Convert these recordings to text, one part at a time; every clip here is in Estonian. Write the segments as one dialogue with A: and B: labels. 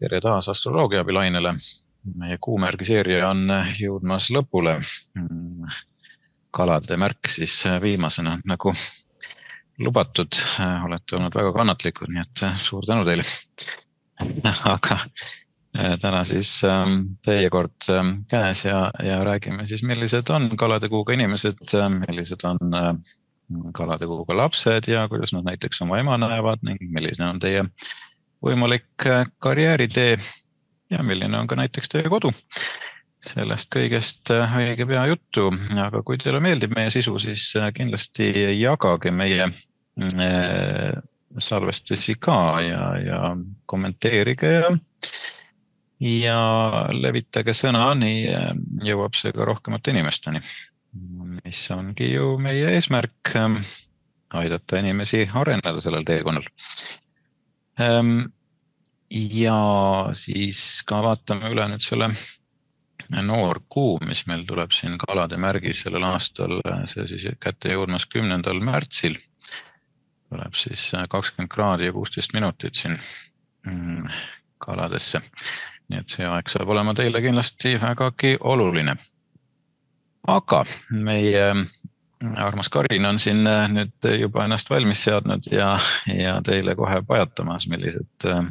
A: tere taas astroloogia abilainele. meie kuumärgiseeria on jõudmas lõpule. kalade märk siis viimasena nagu lubatud, olete olnud väga kannatlikud, nii et suur tänu teile. aga täna siis teie kord käes ja, ja räägime siis, millised on kalade kuuga inimesed, millised on kalade kuuga lapsed ja kuidas nad näiteks oma ema näevad ning milline on teie võimalik äh, karjääritee ja milline on ka näiteks teie kodu. sellest kõigest äh, õige pea juttu, aga kui teile meeldib meie sisu, siis äh, kindlasti jagage meie salvestusi ka ja, ja kommenteerige ja, ja levitage sõna, nii jõuab see ka rohkemate inimesteni. mis ongi ju meie eesmärk, aidata inimesi areneda sellel teekonnal ja siis ka vaatame üle nüüd selle noorkuu, mis meil tuleb siin kalade märgis sellel aastal, see siis kätte jõudmas kümnendal märtsil. tuleb siis kakskümmend kraadi ja kuusteist minutit siin mm, kaladesse. nii et see aeg saab olema teile kindlasti vägagi oluline. aga meie armas Karin on siin äh, nüüd juba ennast valmis seadnud ja, ja teile kohe pajatamas, millised äh,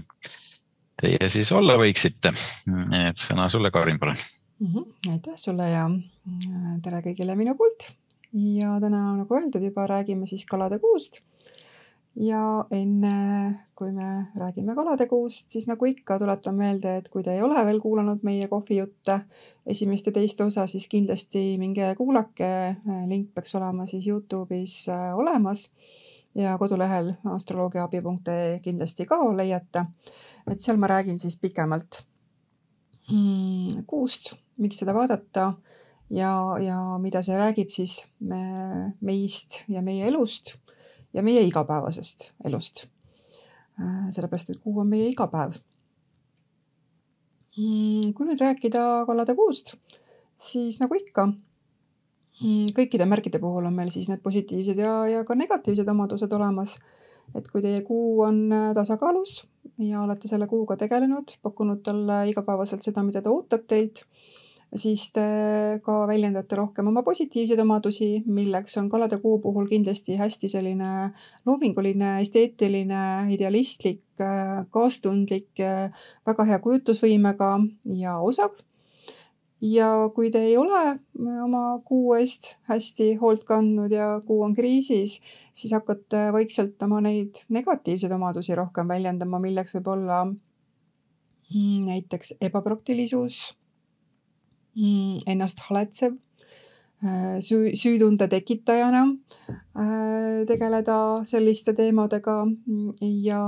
A: teie siis olla võiksite. et sõna sulle, Karin, palun
B: mm. -hmm. aitäh sulle ja äh, tere kõigile minu poolt. ja täna, nagu öeldud juba, räägime siis kalade kuust ja enne, kui me räägime kalateguust, siis nagu ikka, tuletan meelde, et kui te ei ole veel kuulanud meie kohvijutte, esimest ja teist osa, siis kindlasti minge kuulake. link peaks olema siis Youtube'is äh, olemas ja kodulehel astroloogiaabi.ee kindlasti ka leiate. et seal ma räägin siis pikemalt mm, kuust, miks seda vaadata ja, ja mida see räägib siis me, meist ja meie elust ja meie igapäevasest elust. Äh, sellepärast, et kuu on meie igapäev. Mm, kui nüüd rääkida kallade kuust, siis nagu ikka, mm, kõikide märgide puhul on meil siis need positiivsed ja, ja ka negatiivsed omadused olemas. et kui teie kuu on äh, tasakaalus ja olete selle kuuga tegelenud, pakkunud talle igapäevaselt seda, mida ta ootab teilt siis te ka väljendate rohkem oma positiivseid omadusi, milleks on kalade kuu puhul kindlasti hästi selline loominguline, esteetiline, idealistlik, kaastundlik, väga hea kujutlusvõimega ja osav. ja kui te ei ole oma kuu eest hästi hoolt kandnud ja kuu on kriisis, siis hakkate vaikselt oma neid negatiivseid omadusi rohkem väljendama, milleks võib olla mm, näiteks ebapraktilisus ennast haletsev, äh, süü, süütunde tekitajana äh, tegeleda selliste teemadega mm, ja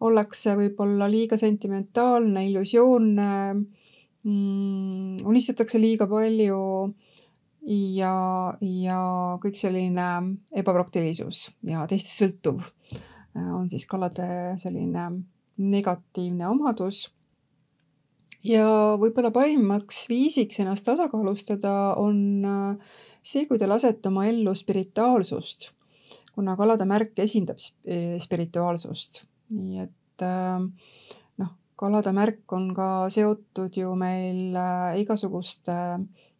B: ollakse võib-olla liiga sentimentaalne, illusioonne, mm, unistatakse liiga palju ja, ja kõik selline ebapraktilisus ja teistest sõltuv äh, on siis kalade selline negatiivne omadus ja võib-olla parimaks viisiks ennast tasakaalustada on äh, see, kui te lasete oma ellu spirituaalsust, kuna kalade märk esindab äh, spirituaalsust, nii et äh, noh, kalade märk on ka seotud ju meil igasuguste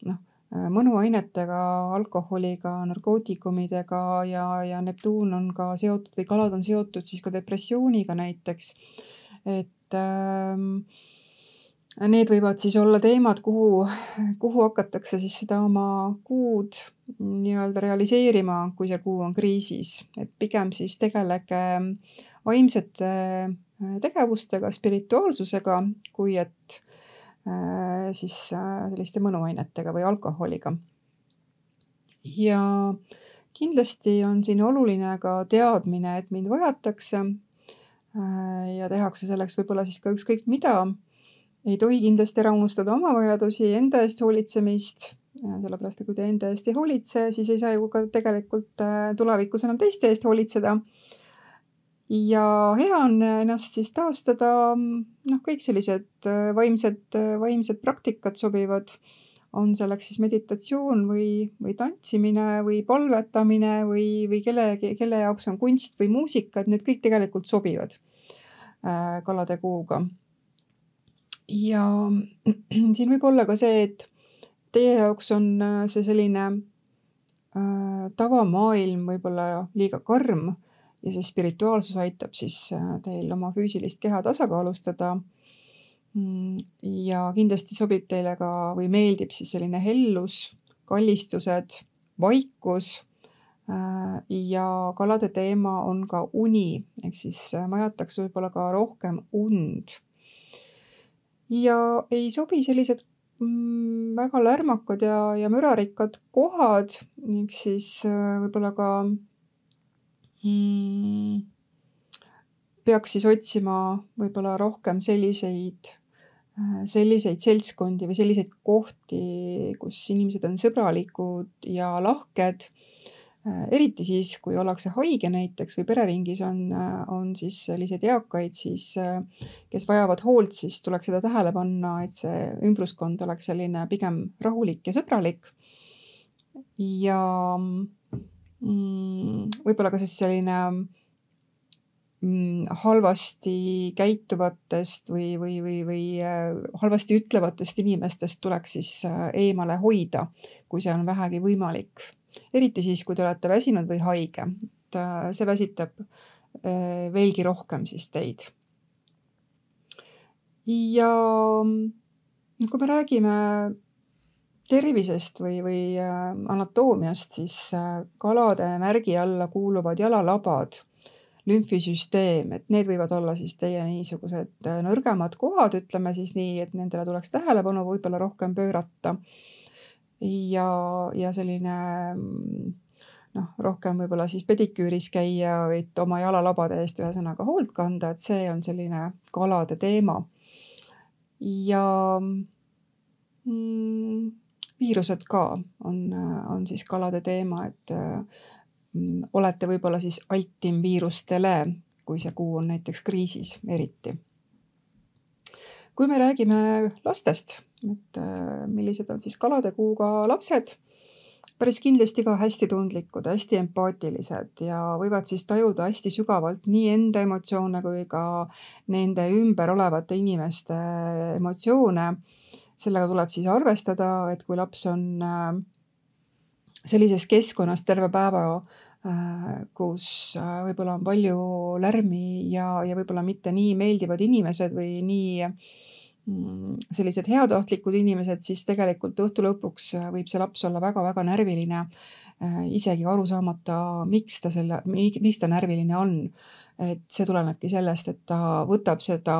B: noh, mõnuainetega, alkoholiga, narkootikumidega ja, ja Neptuun on ka seotud või kalad on seotud siis ka depressiooniga näiteks. et ähm, Need võivad siis olla teemad, kuhu, kuhu hakatakse siis seda oma kuud nii-öelda realiseerima, kui see kuu on kriisis, et pigem siis tegelege vaimsete äh, tegevustega, spirituaalsusega, kui et äh, siis äh, selliste mõnuainetega või alkoholiga. ja kindlasti on siin oluline ka teadmine, et mind vajatakse ja tehakse selleks võib-olla siis ka ükskõik mida ei tohi kindlasti ära unustada oma vajadusi, enda eest hoolitsemist, sellepärast et kui te enda eest ei hoolitse, siis ei saa ju ka tegelikult äh, tulevikus enam teiste eest hoolitseda. ja hea on ennast siis taastada, noh, kõik sellised äh, vaimsed, äh, vaimsed praktikad sobivad. on selleks siis meditatsioon või, või tantsimine või palvetamine või, või kelle, kelle jaoks on kunst või muusika, et need kõik tegelikult sobivad kalade kuuga ja siin võib olla ka see, et teie jaoks on see selline äh, tavamaailm võib-olla liiga karm ja see spirituaalsus aitab siis äh, teil oma füüsilist keha tasakaalustada. Mm, ja kindlasti sobib teile ka või meeldib siis selline hellus, kallistused, vaikus. Äh, ja kalade teema on ka uni, ehk siis äh, majatakse võib-olla ka rohkem und. Ja ei sobi sellised mm, väga lärmakad ja, ja mürarikkad kohad, ehk siis võib-olla ka mm, peaks siis otsima võib-olla rohkem selliseid, äh, selliseid seltskondi või selliseid kohti, kus inimesed on sõbralikud ja lahked. Äh, eriti siis, kui ollakse haige näiteks või pereringis on, äh, on siis selliseid eakaid siis, kes vajavad hoolt, siis tuleks seda tähele panna, et see ümbruskond oleks selline pigem rahulik ja sõbralik. ja Mm, võib-olla ka siis selline mm, halvasti käituvatest või, või, või, või äh, halvasti ütlevatest inimestest tuleks siis äh, eemale hoida, kui see on vähegi võimalik. Eriti siis, kui te olete väsinud või haige, et äh, see väsitab veelgi rohkem siis teid. ja mm, kui me räägime tervisest või, või äh, anatoomiast, siis äh, kalade märgi alla kuuluvad jalalabad, lümfisüsteem, et need võivad olla siis teie niisugused äh, nõrgemad kohad, ütleme siis nii, et nendele tuleks tähelepanu võib-olla rohkem pöörata. Ja, ja selline noh, rohkem võib-olla siis pediküüris käia, et oma jalalabade eest ühesõnaga hoolt kanda, et see on selline kalade teema. ja mm, viirused ka on, on siis kalade teema, et mm, olete võib-olla siis altim viirustele, kui see kuu on näiteks kriisis eriti. kui me räägime lastest, et äh, millised on siis kalade kuuga lapsed, päris kindlasti ka hästi tundlikud, hästi empaatilised ja võivad siis tajuda hästi sügavalt nii enda emotsioone kui ka nende ümber olevate inimeste emotsioone. Sellega tuleb siis arvestada, et kui laps on äh, sellises keskkonnas terve päeva, äh, kus äh, võib-olla on palju lärmi ja, ja võib-olla mitte nii meeldivad inimesed või nii mm, sellised heatahtlikud inimesed, siis tegelikult õhtu lõpuks võib see laps olla väga-väga närviline, isegi aru saamata, miks ta selle, miks ta närviline on. et see tulenebki sellest, et ta võtab seda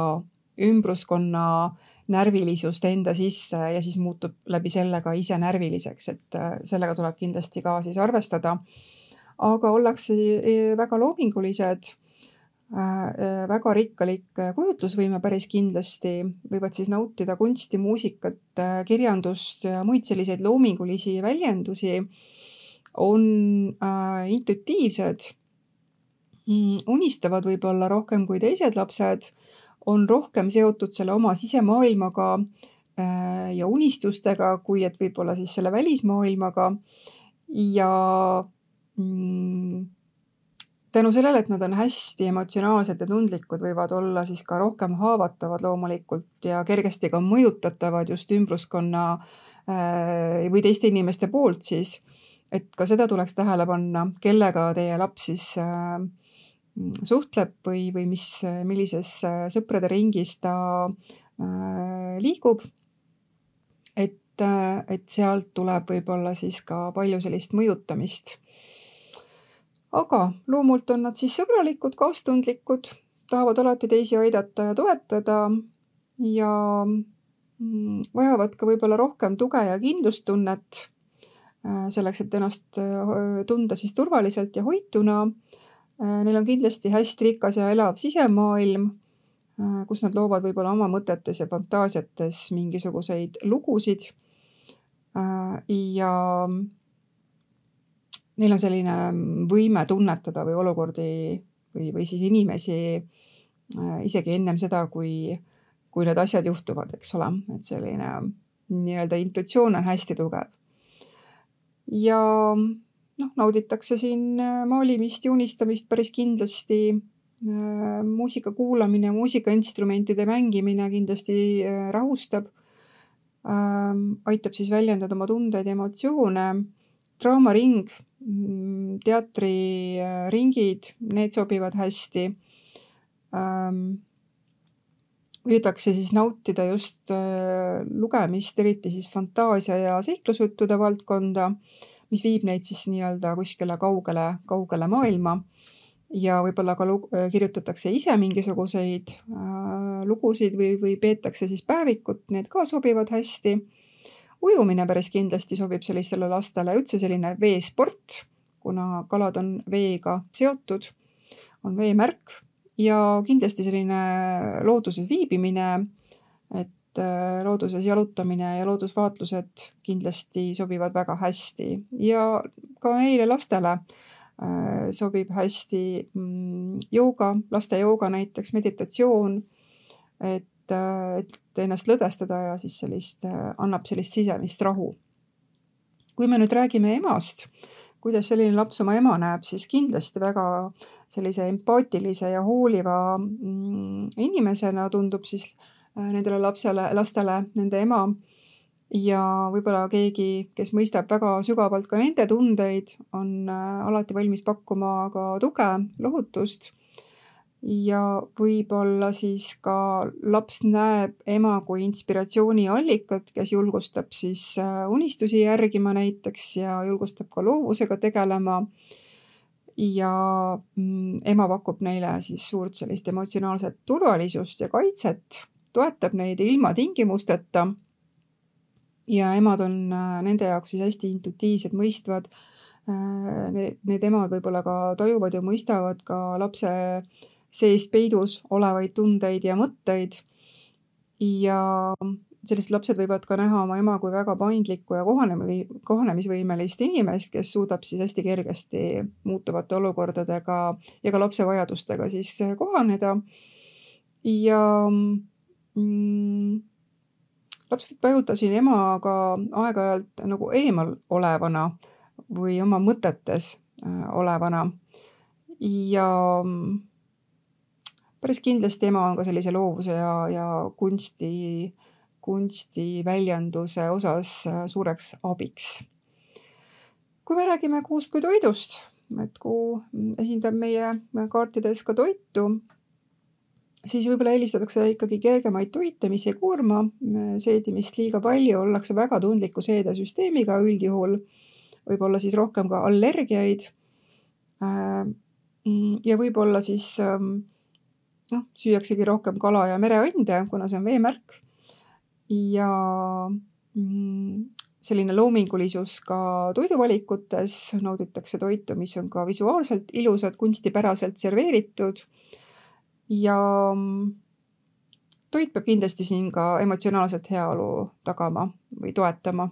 B: ümbruskonna äh, närvilisust enda sisse ja siis muutub läbi selle ka ise närviliseks, et äh, sellega tuleb kindlasti ka siis arvestada. aga ollakse väga loomingulised, äh, äh, väga rikkalik kujutlusvõime päris kindlasti, võivad siis nautida kunsti, muusikat, kirjandust ja muid selliseid loomingulisi väljendusi, on intuitiivsed, mm, unistavad võib-olla rohkem kui teised lapsed. On rohkem seotud selle oma sisemaailmaga äh, ja unistustega, kui et võib-olla siis selle välismaailmaga. ja mm, tänu sellele, et nad on hästi emotsionaalsed ja tundlikud, võivad olla siis ka rohkem haavatavad loomulikult ja kergesti ka mõjutatavad just ümbruskonna äh, või teiste inimeste poolt siis. et ka seda tuleks tähele panna, kellega teie laps siis äh, suhtleb või, või mis, millises äh, sõprade ringis ta liigub. et, et sealt tuleb võib-olla siis ka palju sellist mõjutamist. Aga loomult on nad siis sõbralikud, kaastundlikud, tahavad alati teisi aidata ja toetada ja mm, vajavad ka võib-olla rohkem tuge ja kindlustunnet selleks, et ennast tunda siis turvaliselt ja hoituna Äh, neil on kindlasti hästi rikas ja elav sisemaailm, äh, kus nad loovad võib-olla oma mõtetes ja fantaasiates mingisuguseid lugusid. Äh, ja neil on selline võime tunnetada või olukordi või, või siis inimesi isegi ennem seda, kui, kui need asjad juhtuvad, eks ole, et selline nii-öelda intuitsioon on hästi tugev. ja noh, nauditakse siin äh, maalimist ja unistamist päris kindlasti muusika kuulamine, muusikainstrumentide mängimine kindlasti rahustab. aitab siis väljendada oma tundeid ja emotsioone. Draamaring, mm, teatriringid, need sobivad hästi püütakse siis nautida just lugemist, eriti siis fantaasia ja seiklusjuttude valdkonda, mis viib neid siis nii-öelda kuskile kaugele, kaugele maailma. ja võib-olla ka kirjutatakse ise mingisuguseid äh, lugusid või, või peetakse siis päevikut, need ka sobivad hästi. Ujumine päris kindlasti sobib sellistele lastele, üldse selline veesport, kuna kalad on veega seotud, on veemärk. Ja kindlasti selline looduses viibimine, et äh, looduses jalutamine ja loodusvaatlused kindlasti sobivad väga hästi. Ja ka neile lastele äh, sobib hästi mm, jooga, laste jooga näiteks, meditatsioon, et, äh, et ennast lõdvestada ja siis sellist, annab sellist sisemist rahu. kui me nüüd räägime emast, kuidas selline laps oma ema näeb, siis kindlasti väga sellise empaatilise ja hooliva mm, inimesena tundub siis äh, nendele lapsele, lastele nende ema. ja võib-olla keegi, kes mõistab väga sügavalt ka nende tundeid, on äh, alati valmis pakkuma ka tuge, lohutust. Ja võib-olla siis ka laps näeb ema kui inspiratsiooniallikat, kes julgustab siis äh, unistusi järgima näiteks ja julgustab ka loovusega tegelema ja mm, ema pakub neile siis suurt sellist emotsionaalset turvalisust ja kaitset, toetab neid ilma tingimusteta. ja emad on äh, nende jaoks siis hästi intuitiivsed, mõistvad. Äh, need, need emad võib-olla ka tajuvad ja mõistavad ka lapse sees peidus olevaid tundeid ja mõtteid. ja sellised lapsed võivad ka näha oma ema kui väga paindlikku ja kohanemi-, kohanemisvõimelist inimest, kes suudab siis hästi kergesti muutuvate olukordadega ja ka lapse vajadustega siis kohaneda. ja mm, laps võib tajuda siin emaga aeg-ajalt nagu eemal olevana või oma mõtetes äh, olevana. ja mm, päris kindlasti ema on ka sellise loovuse ja, ja kunsti kunstiväljenduse osas äh, suureks abiks. kui me räägime kuust kui toidust, et kuu esindab meie kaartides ka toitu, siis võib-olla eelistatakse ikkagi kergemaid toite, mis ei koorma seedimist liiga palju, ollakse väga tundliku seedesüsteemiga üldjuhul, võib-olla siis rohkem ka allergiaid. Äh, ja võib-olla siis ähm, noh, süüaksegi rohkem kala ja mereande, kuna see on veemärk ja mm, selline loomingulisus ka toiduvalikutes, nauditakse toitu, mis on ka visuaalselt ilusad, kunstipäraselt serveeritud. ja mm, toit peab kindlasti siin ka emotsionaalset heaolu tagama või toetama.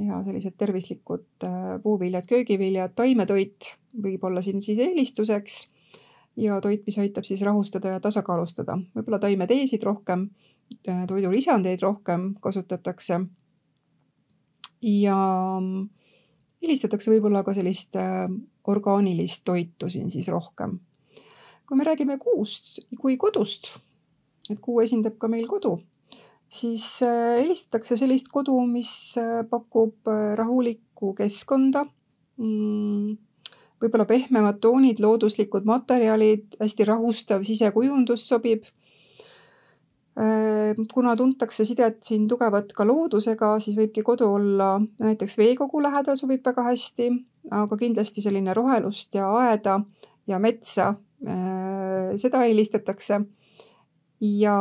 B: ja sellised tervislikud äh, puuviljad, köögiviljad, taimetoit võib olla siin siis eelistuseks. Ja toit, mis aitab siis rahustada ja tasakaalustada, võib-olla taimeteesid rohkem Äh, toidulisandeid rohkem kasutatakse. ja eelistatakse võib-olla ka sellist äh, orgaanilist toitu siin siis rohkem. kui me räägime kuust kui kodust, et kuu esindab ka meil kodu, siis äh, eelistatakse sellist kodu, mis pakub rahulikku keskkonda mm, võib-olla pehmemad toonid, looduslikud materjalid, hästi rahustav sisekujundus sobib Ehm, kuna tuntakse sidet siin tugevat ka loodusega, siis võibki kodu olla näiteks veekogu lähedal sobib väga hästi, aga kindlasti selline rohelust ja aeda ja metsa, ehm, seda eelistatakse. ja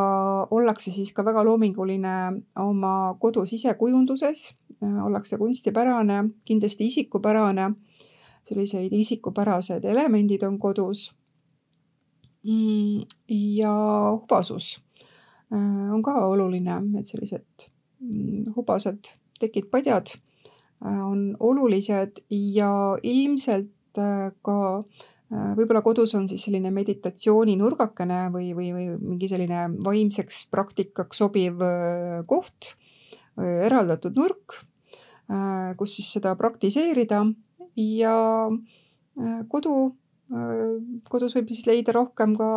B: ollakse siis ka väga loominguline oma kodu sisekujunduses, ehm, ollakse kunstipärane, kindlasti isikupärane, selliseid isikupärased elemendid on kodus. Mm, ja hubasus Äh, on ka oluline, et sellised mm, hubased tekid-padjad äh, on olulised ja ilmselt äh, ka võib-olla kodus on siis selline meditatsiooninurgakene või, või, või mingi selline vaimseks praktikaks sobiv koht, eraldatud nurk, kus siis seda praktiseerida ja kodu kodus võib siis leida rohkem ka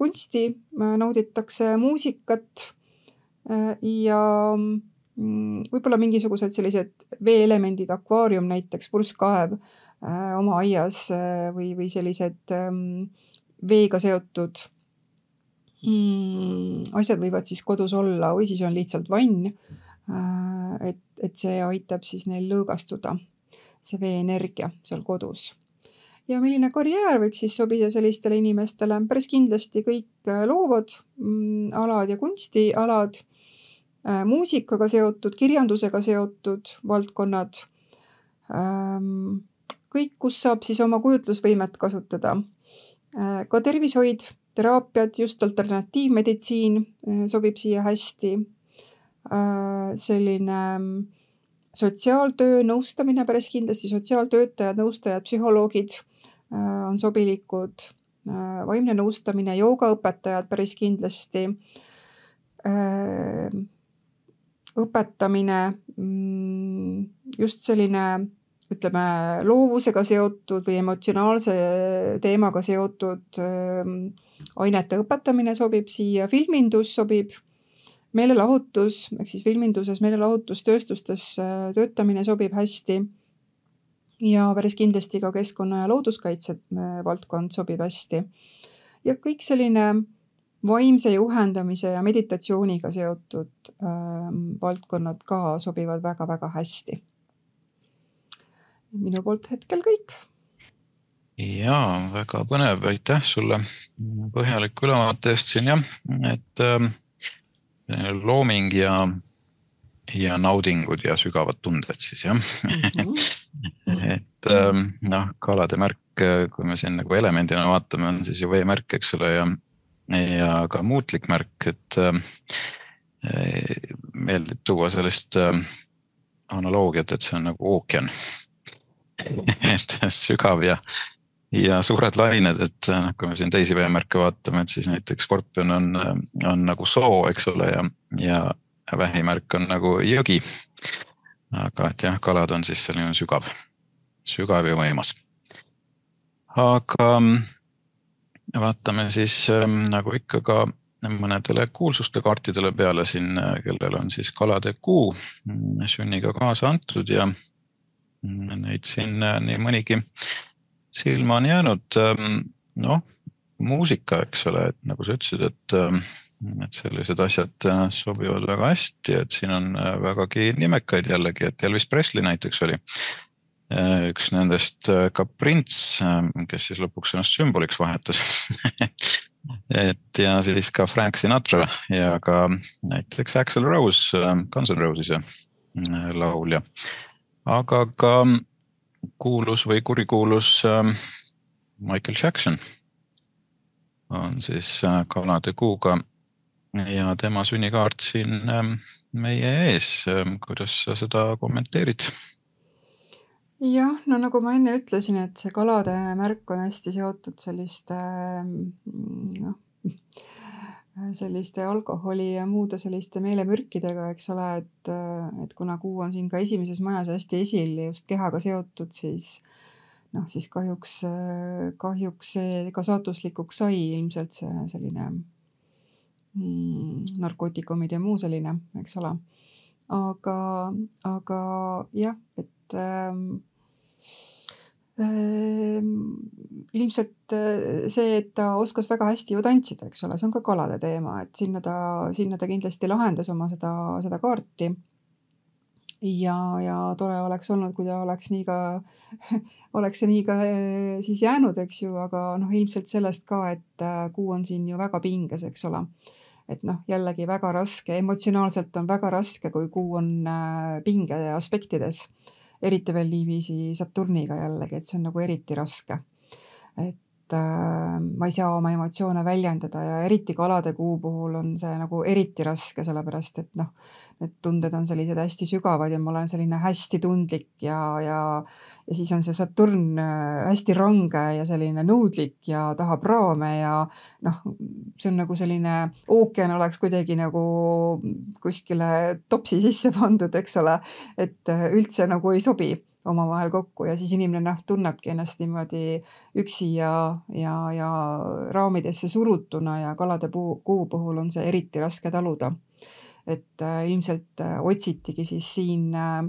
B: kunsti, nauditakse muusikat ja mm, võib-olla mingisugused sellised veeelemendid, akvaarium näiteks, purskkaev oma aias või, või sellised veega seotud mm, asjad võivad siis kodus olla või siis on lihtsalt vann. et, et see aitab siis neil lõõgastuda, see veenergia seal kodus ja milline karjäär võiks siis sobida sellistele inimestele? päris kindlasti kõik äh, loovad mm, alad ja kunstialad, äh, muusikaga seotud, kirjandusega seotud valdkonnad. Ähm, kõik, kus saab siis oma kujutlusvõimet kasutada. Äh, ka tervishoid teraapiad, just alternatiivmeditsiin sobib siia hästi. Selline mm, sotsiaaltöö, nõustamine päris kindlasti, sotsiaaltöötajad, nõustajad, psühholoogid äh, on sobilikud. vaimne nõustamine, joogaõpetajad päris kindlasti. õpetamine, mm, just selline ütleme, loovusega seotud või emotsionaalse teemaga seotud ainete õpetamine sobib siia, filmindus sobib, meelelahutus ehk siis filminduses, meelelahutustööstustes äh, töötamine sobib hästi. ja päris kindlasti ka keskkonna ja looduskaitse äh, valdkond sobib hästi. ja kõik selline vaimse juhendamise ja meditatsiooniga seotud äh, valdkonnad ka sobivad väga-väga hästi. minu poolt hetkel kõik
A: ja väga põnev, aitäh sulle põhjaliku ülevaate eest siin jah, et äh, looming ja, ja naudingud ja sügavad tunded siis jah mm. -hmm. et äh, noh, kalade märk, kui me siin nagu elemendina vaatame, on siis ju veemärk, eks ole, ja, ja ka muutlik märk, et äh, meeldib tuua sellist äh, analoogiat, et see on nagu ookean et sügav ja, ja suured lained, et noh, kui me siin teisi veemärke vaatame, et siis näiteks skorpion on, on nagu soo, eks ole, ja, ja vähimärk on nagu jõgi. aga et jah, kalad on siis selline sügav, sügav ja võimas. aga vaatame siis nagu ikka ka mõnedele kuulsuste kaartidele peale siin, kellel on siis kalade kuu sünniga kaasa antud ja neid siin nii mõnigi silma on jäänud ähm, noh, muusika, eks ole, et nagu sa ütlesid, et, ähm, et sellised asjad äh, sobivad väga hästi, et siin on äh, vägagi nimekaid jällegi, et Elvis Presley näiteks oli äh, üks nendest ka prints, ähm, kes siis lõpuks ennast sümboliks vahetas et ja siis ka Frank Sinatra ja ka näiteks Axel Rose, Guns N Roses'e laulja. aga ka kuulus või kurikuulus ähm, Michael Jackson on siis äh, kalade kuuga ja tema sünnikaart siin ähm, meie ees. Ähm, kuidas sa seda kommenteerid?
B: jah, no nagu ma enne ütlesin, et see kalade märk on hästi seotud selliste noh, selliste alkoholi ja muude selliste meelemürkidega, eks ole, et, et kuna kuu on siin ka esimeses majas hästi esil just kehaga seotud, siis noh, siis kahjuks, kahjuks see ka saatuslikuks sai ilmselt see selline mm, narkootikumid ja muu selline, eks ole. aga, aga jah, et ähm, Ehm, ilmselt äh, see, et ta oskas väga hästi ju tantsida, eks ole, see on ka kalade teema, et sinna ta, sinna ta kindlasti lahendas oma seda, seda kaarti. ja, ja tore oleks olnud, kui ta oleks nii ka oleks see nii ka äh, siis jäänud, eks ju, aga noh, ilmselt sellest ka, et äh, kuu on siin ju väga pinges, eks ole. et noh, jällegi väga raske, emotsionaalselt on väga raske, kui kuu on pinge aspektides eriti veel niiviisi Saturniga jällegi, et see on nagu eriti raske. Et äh, ma ei saa oma emotsioone väljendada ja eriti kalade kuu puhul on see nagu eriti raske, sellepärast et noh, need tunded on sellised hästi sügavad ja ma olen selline hästi tundlik ja, ja, ja siis on see Saturn äh, hästi range ja selline nõudlik ja tahab raame ja noh, see on nagu selline ookean oleks kuidagi nagu kuskile topsi sisse pandud, eks ole, et äh, üldse nagu ei sobi omavahel kokku ja siis inimene noh, tunnebki ennast niimoodi üksi ja, ja, ja raamidesse surutuna ja kalade puu, kuu puhul on see eriti raske taluda. et äh, ilmselt äh, otsitigi siis siin äh,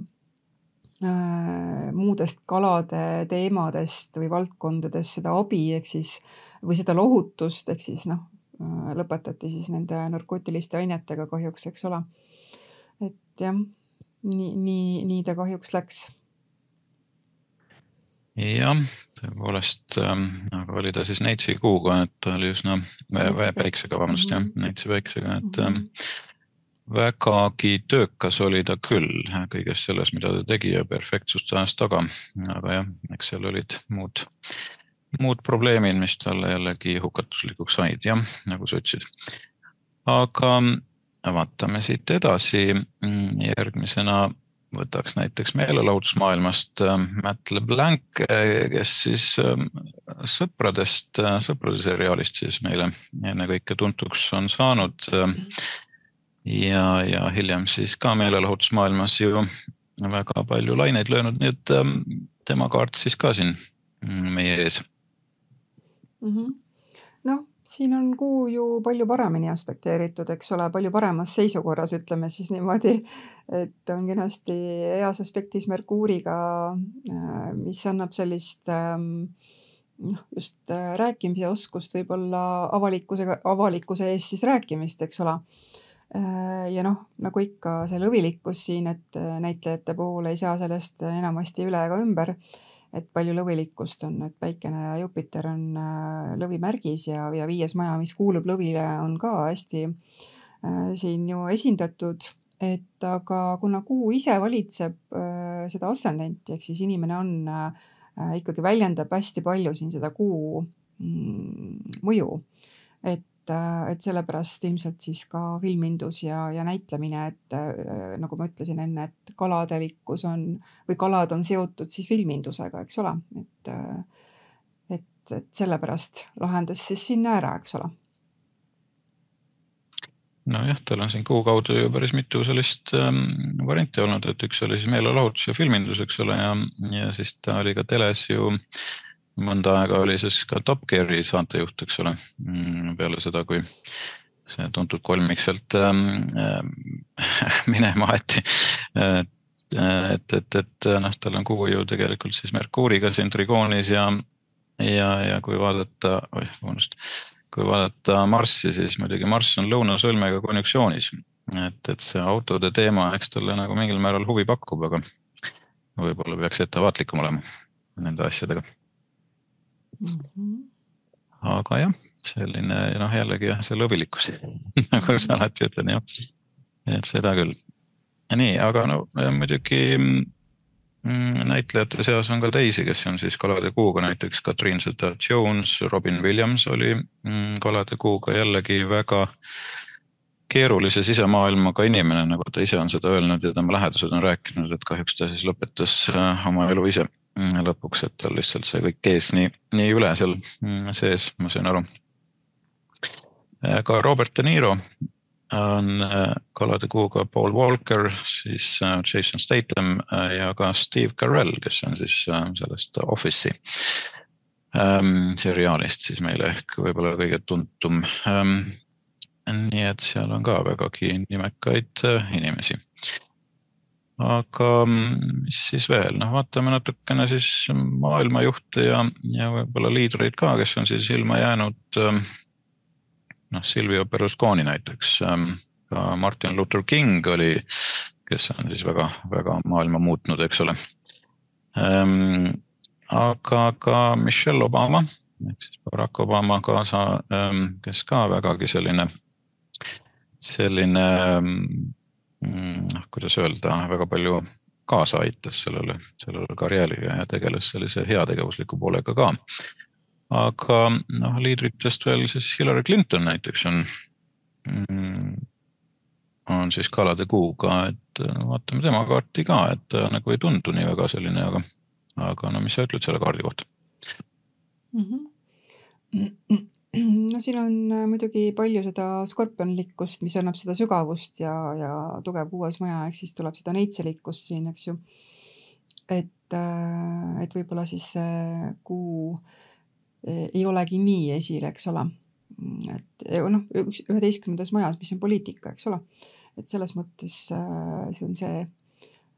B: äh, muudest kalade teemadest või valdkondadest seda abi, ehk siis või seda lohutust, ehk siis noh, äh, lõpetati siis nende narkootiliste ainetega kahjuks, eks ole. et jah, nii, nii, nii ta kahjuks läks
A: jah, tõepoolest ähm,, aga oli ta siis Neitsi kuuga, et ta oli üsna vä, päiksega, vabandust mm jah, mhm. Neitsi päiksega, et mm -hmm. vägagi töökas oli ta küll kõiges selles, mida ta tegi ja perfektsust ajas taga. aga jah, eks seal olid muud, muud probleemid, mis talle jällegi hukatuslikuks said, jah, nagu sa ütlesid. aga vaatame siit edasi. järgmisena võtaks näiteks meelelahutusmaailmast äh, Matt LeBlanc, äh, kes siis äh, sõpradest, sõprade seriaalist siis meile ennekõike tuntuks on saanud. ja, ja hiljem siis ka meelelahutusmaailmas ju väga palju laineid löönud, nii et tema kaart siis ka siin mm, meie ees
B: mm. -hmm. Siin on kuu ju palju paremini aspekteeritud, eks ole, palju paremas seisukorras, ütleme siis niimoodi. et on kenasti heas aspektis Merkuuriga, äh, mis annab sellist ähm, noh, just äh, rääkimise oskust, võib-olla avalikkusega, avalikkuse ees siis rääkimist, eks ole. Äh, ja noh, nagu ikka see lõvilikkus siin, et näitlejate puhul ei saa sellest enamasti üle ega ümber et palju lõvilikkust on, et Päikene ja Jupiter on äh, lõvimärgis ja, ja viies maja, mis kuulub lõvile, on ka hästi äh, siin ju esindatud. et aga kuna Kuu ise valitseb äh, seda ascendenti, ehk siis inimene on ikkagi väljendab hästi palju siin seda Kuu mm, mõju. et et, äh, et sellepärast ilmselt siis ka filmindus ja, ja näitlemine, et äh, nagu ma ütlesin enne, et kaladelikkus on või kalad on seotud siis filmindusega, eks ole, et, äh, et, et sellepärast lahendas siis sinna ära, eks ole?
A: Nojah, tal on siin kuu kaudu ju päris mitu sellist ähm, varianti olnud, et üks oli siis meelelahutus ja filmindus, eks ole, ja, ja siis ta oli ka teles ju äh, mõnda aega oli siis ka Top Gear'i saatejuht, eks ole, mm, peale seda, kui see tuntud kolmik sealt ähm, äh, minema aeti. et, et, et, et noh, tal on kuu ju tegelikult siis Merkuuriga siin trigoonis ja, ja, ja kui vaadata, oih, vabandust, kui vaadata Marssi, siis muidugi Marss on lõunasõlmega konjunktsioonis. et, et see autode teema, eks talle nagu mingil määral huvi pakub, aga võib-olla peaks ettevaatlikum olema nende asjadega. Aga jah, selline noh, jällegi jah, see lõvilikkus nagu sa alati ütlen jah, et seda küll. nii, aga no muidugi mm, näitlejate seas on ka teisi, kes on siis Kalade kuuga, näiteks Katrin Zeta-Jones, Robin Williams oli mm, Kalade kuuga jällegi väga keerulise sisemaailmaga inimene, nagu ta ise on seda öelnud ja tema lähedased on rääkinud, et kahjuks ta siis lõpetas äh, oma elu ise lõpuks, et tal lihtsalt see kõik kees nii, nii üle seal mm, sees, ma sain aru. Äh, ka Robert De Niro on äh, kalade kuuga Paul Walker, siis äh, Jason Statham ja ka Steve Carell, kes on siis sellest Office'i ähm, seriaalist siis meile ehk võib-olla kõige tuntum ähm,. nii et seal on ka vägagi nimekaid inimesi aga mm, mis siis veel, noh, vaatame natukene siis maailmajuhte ja, ja võib-olla liidreid ka, kes on siis ilma jäänud. Ähm, noh, Silvio Berlusconi näiteks, ähm, ka Martin Luther King oli, kes on siis väga-väga maailma muutnud, eks ole. Ähm, aga ka Michelle Obama ehk siis Barack Obama kaasa, kes ka vägagi selline, selline kuidas öelda, väga palju kaasa aitas sellele, sellele karjäärile ja tegeles sellise heategevusliku poolega ka. aga noh, liidritest veel siis Hillary Clinton näiteks on, mm, on siis kalade kuuga, et vaatame tema kaarti ka, et ta nagu ei tundu nii väga selline, aga, aga no mis sa ütled selle kaardi kohta
B: mm? -hmm no siin on äh, muidugi palju seda skorpionlikkust, mis annab seda sügavust ja, ja tugev kuues maja, ehk siis tuleb seda neitselikkust siin, eks ju. et et võib-olla siis see kuu ei olegi nii esil, eks ole. et noh, üks, üheteistkümnendas majas, mis on poliitika, eks ole. et selles mõttes see on see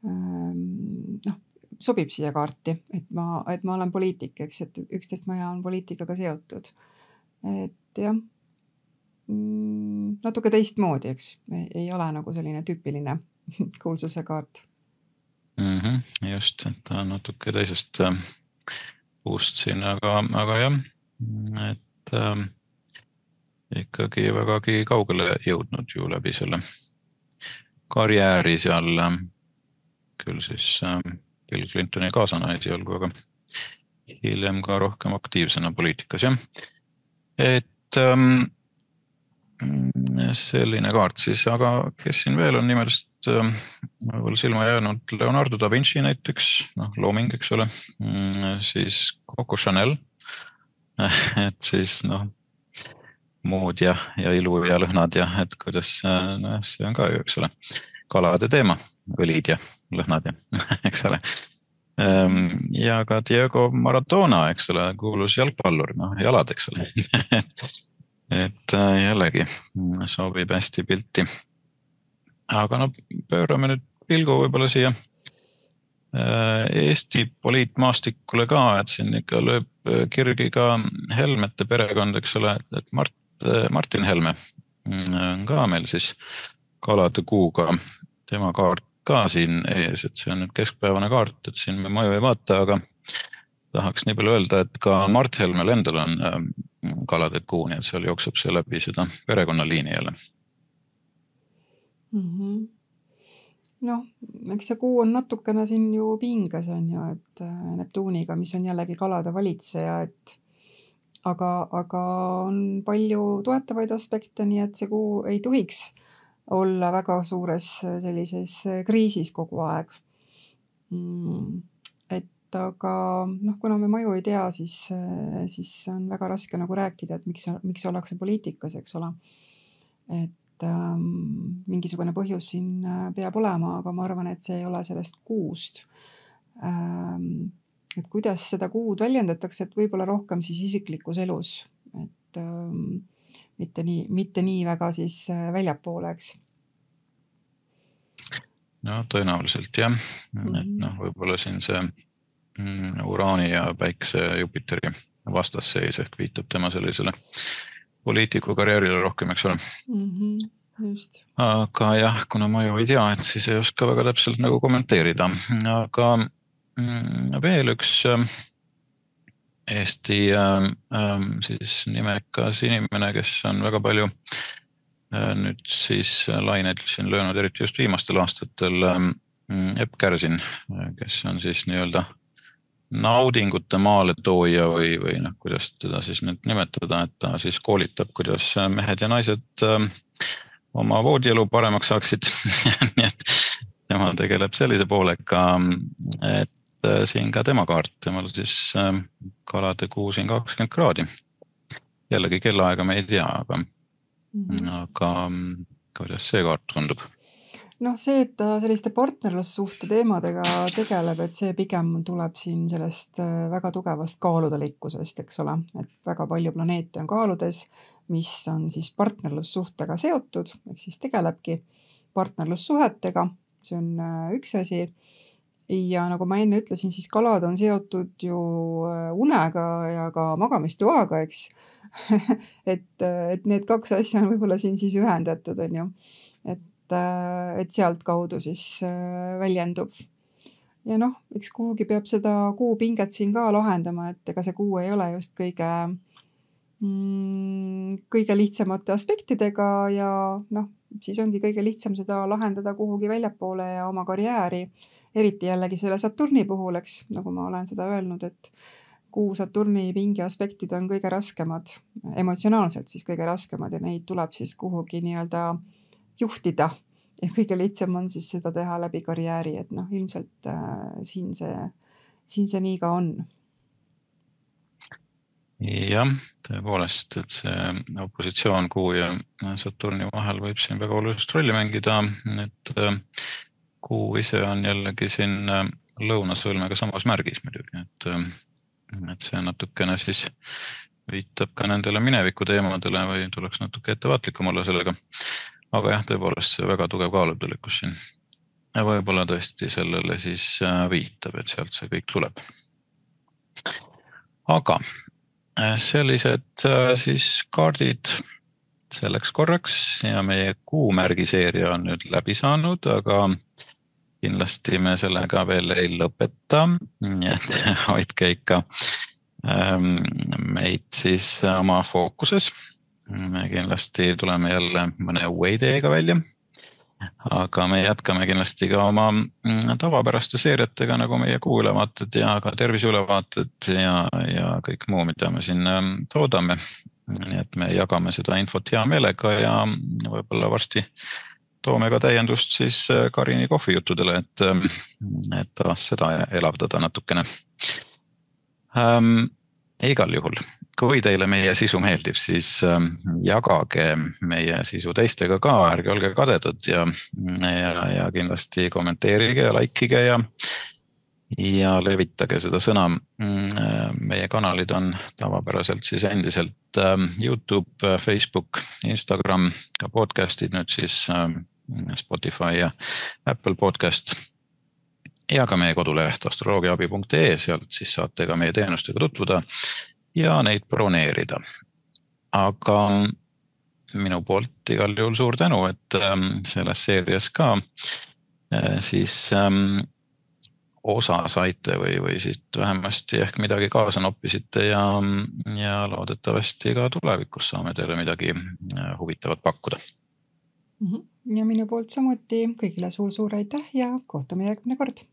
B: noh, sobib siia kaarti, et ma, et ma olen poliitik, eks, et üksteist maja on poliitikaga seotud. Et jah, mm, natuke teistmoodi, eks, ei ole nagu selline tüüpiline kuulsuse kaart
A: mm. -hmm, just, et ta on natuke teisest äh, puust siin, aga, aga jah, et äh, ikkagi vägagi kaugele jõudnud ju läbi selle karjääri seal äh, küll siis äh, Bill Clintoni kaasana esialgu, aga hiljem ka rohkem aktiivsena poliitikas, jah. Et ähm, selline kaart siis, aga kes siin veel on nimelt ähm, võib-olla silma jäänud, Leonardo da Vinci näiteks, noh looming, eks ole, mm, siis Coco Chanel. et siis noh, mood ja, ja ilu ja lõhnad ja et kuidas, nojah, see on ka ju, eks ole, kalade teema, õlid ja lõhnad ja eks ole. Ehm, ja ka Diego Maradona, eks ole, kuulus jalgpallur, noh jalad, eks ole et äh, jällegi sobib hästi pilti. aga no pöörame nüüd pilgu võib-olla siia äh, Eesti poliitmaastikule ka, et siin ikka lööb äh, kirgi ka Helmete perekond, eks ole, et Mart, Martin Helme on ka meil siis kalade kuuga, tema kaart ka siin ees, et see on nüüd keskpäevane kaart, et siin me mõju ei vaata, aga tahaks nii palju öelda, et ka Mart Helmel endal on ähm, kalade kuu, nii et seal jookseb see läbi seda perekonnaliini jälle
B: mm. -hmm noh, eks see kuu on natukene siin ju pinges on ju, et äh, Neptuuniga, mis on jällegi kalade valitseja, et aga, aga on palju toetavaid aspekte, nii et see kuu ei tohiks olla väga suures sellises kriisis kogu aeg mm et aga noh, kuna me mõju ei tea, siis, siis on väga raske nagu rääkida, et miks, miks ollakse poliitikas, eks ole. et ähm, mingisugune põhjus siin äh, peab olema, aga ma arvan, et see ei ole sellest kuust ähm,. et kuidas seda kuud väljendatakse, et võib-olla rohkem siis isiklikus elus, et ähm, mitte nii, mitte nii väga siis äh, väljapoole, eks
A: no tõenäoliselt jah, et mhm. noh, võib-olla siin see Mm, Uraani ja Päikse Jupiteri vastasseis ehk viitab tema sellisele poliitiku karjäärile rohkem, eks ole
B: mm. -hmm just.
A: aga jah, kuna ma ju ei tea, et siis ei oska väga täpselt nagu kommenteerida, aga mm, veel üks äh, Eesti äh, äh, siis nimekas inimene, kes on väga palju nüüd siis laineid siin löönud, eriti just viimastel aastatel. Epp Kärsin, kes on siis nii-öelda naudingute maaletooja või, või noh, kuidas teda siis nüüd nimetada, et ta siis koolitab, kuidas mehed ja naised äh, oma voodielu paremaks saaksid nii et tema tegeleb sellise poolega, et äh, siin ka tema kaart, temal siis äh, kalade kuu siin kakskümmend kraadi. jällegi kellaaega me ei tea, aga mm, -hmm. aga kuidas see kaart tundub?
B: noh, see, et ta selliste partnerlussuhte teemadega tegeleb, et see pigem tuleb siin sellest äh, väga tugevast kaaludelikkusest, eks ole, et väga palju planeete on kaaludes, mis on siis partnerlussuhtega seotud, ehk siis tegelebki partnerlussuhetega, see on äh, üks asi. Ja nagu ma enne ütlesin, siis kalad on seotud ju äh, unega ja ka magamistoaga, eks et, et need kaks asja on võib-olla siin siis ühendatud, on ju. et et, et sealtkaudu siis äh, väljendub. ja noh, eks kuhugi peab seda kuupinget siin ka lahendama, et ega see kuu ei ole just kõige mm, kõige lihtsamate aspektidega ja noh, siis ongi kõige lihtsam seda lahendada kuhugi väljapoole ja oma karjääri. Eriti jällegi selle Saturni puhul, eks, nagu ma olen seda öelnud, et kuu Saturni pingi aspektid on kõige raskemad, emotsionaalselt siis kõige raskemad ja neid tuleb siis kuhugi nii-öelda juhtida ja kõige lihtsam on siis seda teha läbi karjääri, et noh, ilmselt äh, siin see, siin see nii ka on.
A: jah, tõepoolest, et see opositsioon Kuu ja Saturni vahel võib siin väga olulist rolli mängida, et äh, kuu ise on jällegi siin lõunasõlmega samas märgis muidugi, et, et see natukene siis viitab ka nendele mineviku teemadele või tuleks natuke ettevaatlikum olla sellega. aga jah, tõepoolest see väga tugev kaalutõlikkus siin võib-olla tõesti sellele siis äh, viitab, et sealt see kõik tuleb. aga äh, sellised äh, siis kaardid selleks korraks ja meie kuumärgiseeria on nüüd läbi saanud, aga kindlasti me sellega veel ei lõpeta. nii et hoidke ikka ähm, meid siis oma fookuses. me kindlasti tuleme jälle mõne uue ideega välja aga me jätkame kindlasti ka oma mm, tavapäraste seeriatega nagu meie kuuülevaated ja ka terviseülevaated ja, ja kõik muu, mida me siin ähm, toodame. nii et me jagame seda infot hea meelega ja võib-olla varsti toome ka täiendust siis äh, Karini kohvijuttudele, et, ähm, et taas seda elavdada natukene ähm,. igal juhul kui teile meie sisu meeldib, siis ähm, jagage meie sisu teistega ka, ärge olge kadedad ja, ja, ja kindlasti kommenteerige ja like ige ja, ja levitage seda sõna. meie kanalid on tavapäraselt siis endiselt ähm, Youtube, Facebook, Instagram, ka podcast'id nüüd siis ähm, Spotify ja Apple podcast ja ka meie koduleht astroloogiaabi.ee, sealt siis saate ka meie teenustega tutvuda ja neid broneerida. aga minu poolt igal juhul suur tänu, et ähm, selles seerias ka äh, siis ähm, osa saite või, või siit vähemasti ehk midagi kaasa noppisite ja, ja loodetavasti ka tulevikus saame teile midagi äh, huvitavat pakkuda.
B: Mhm. Ja minu poolt samuti kõigile suur-suur aitäh ja kohtume järgmine kord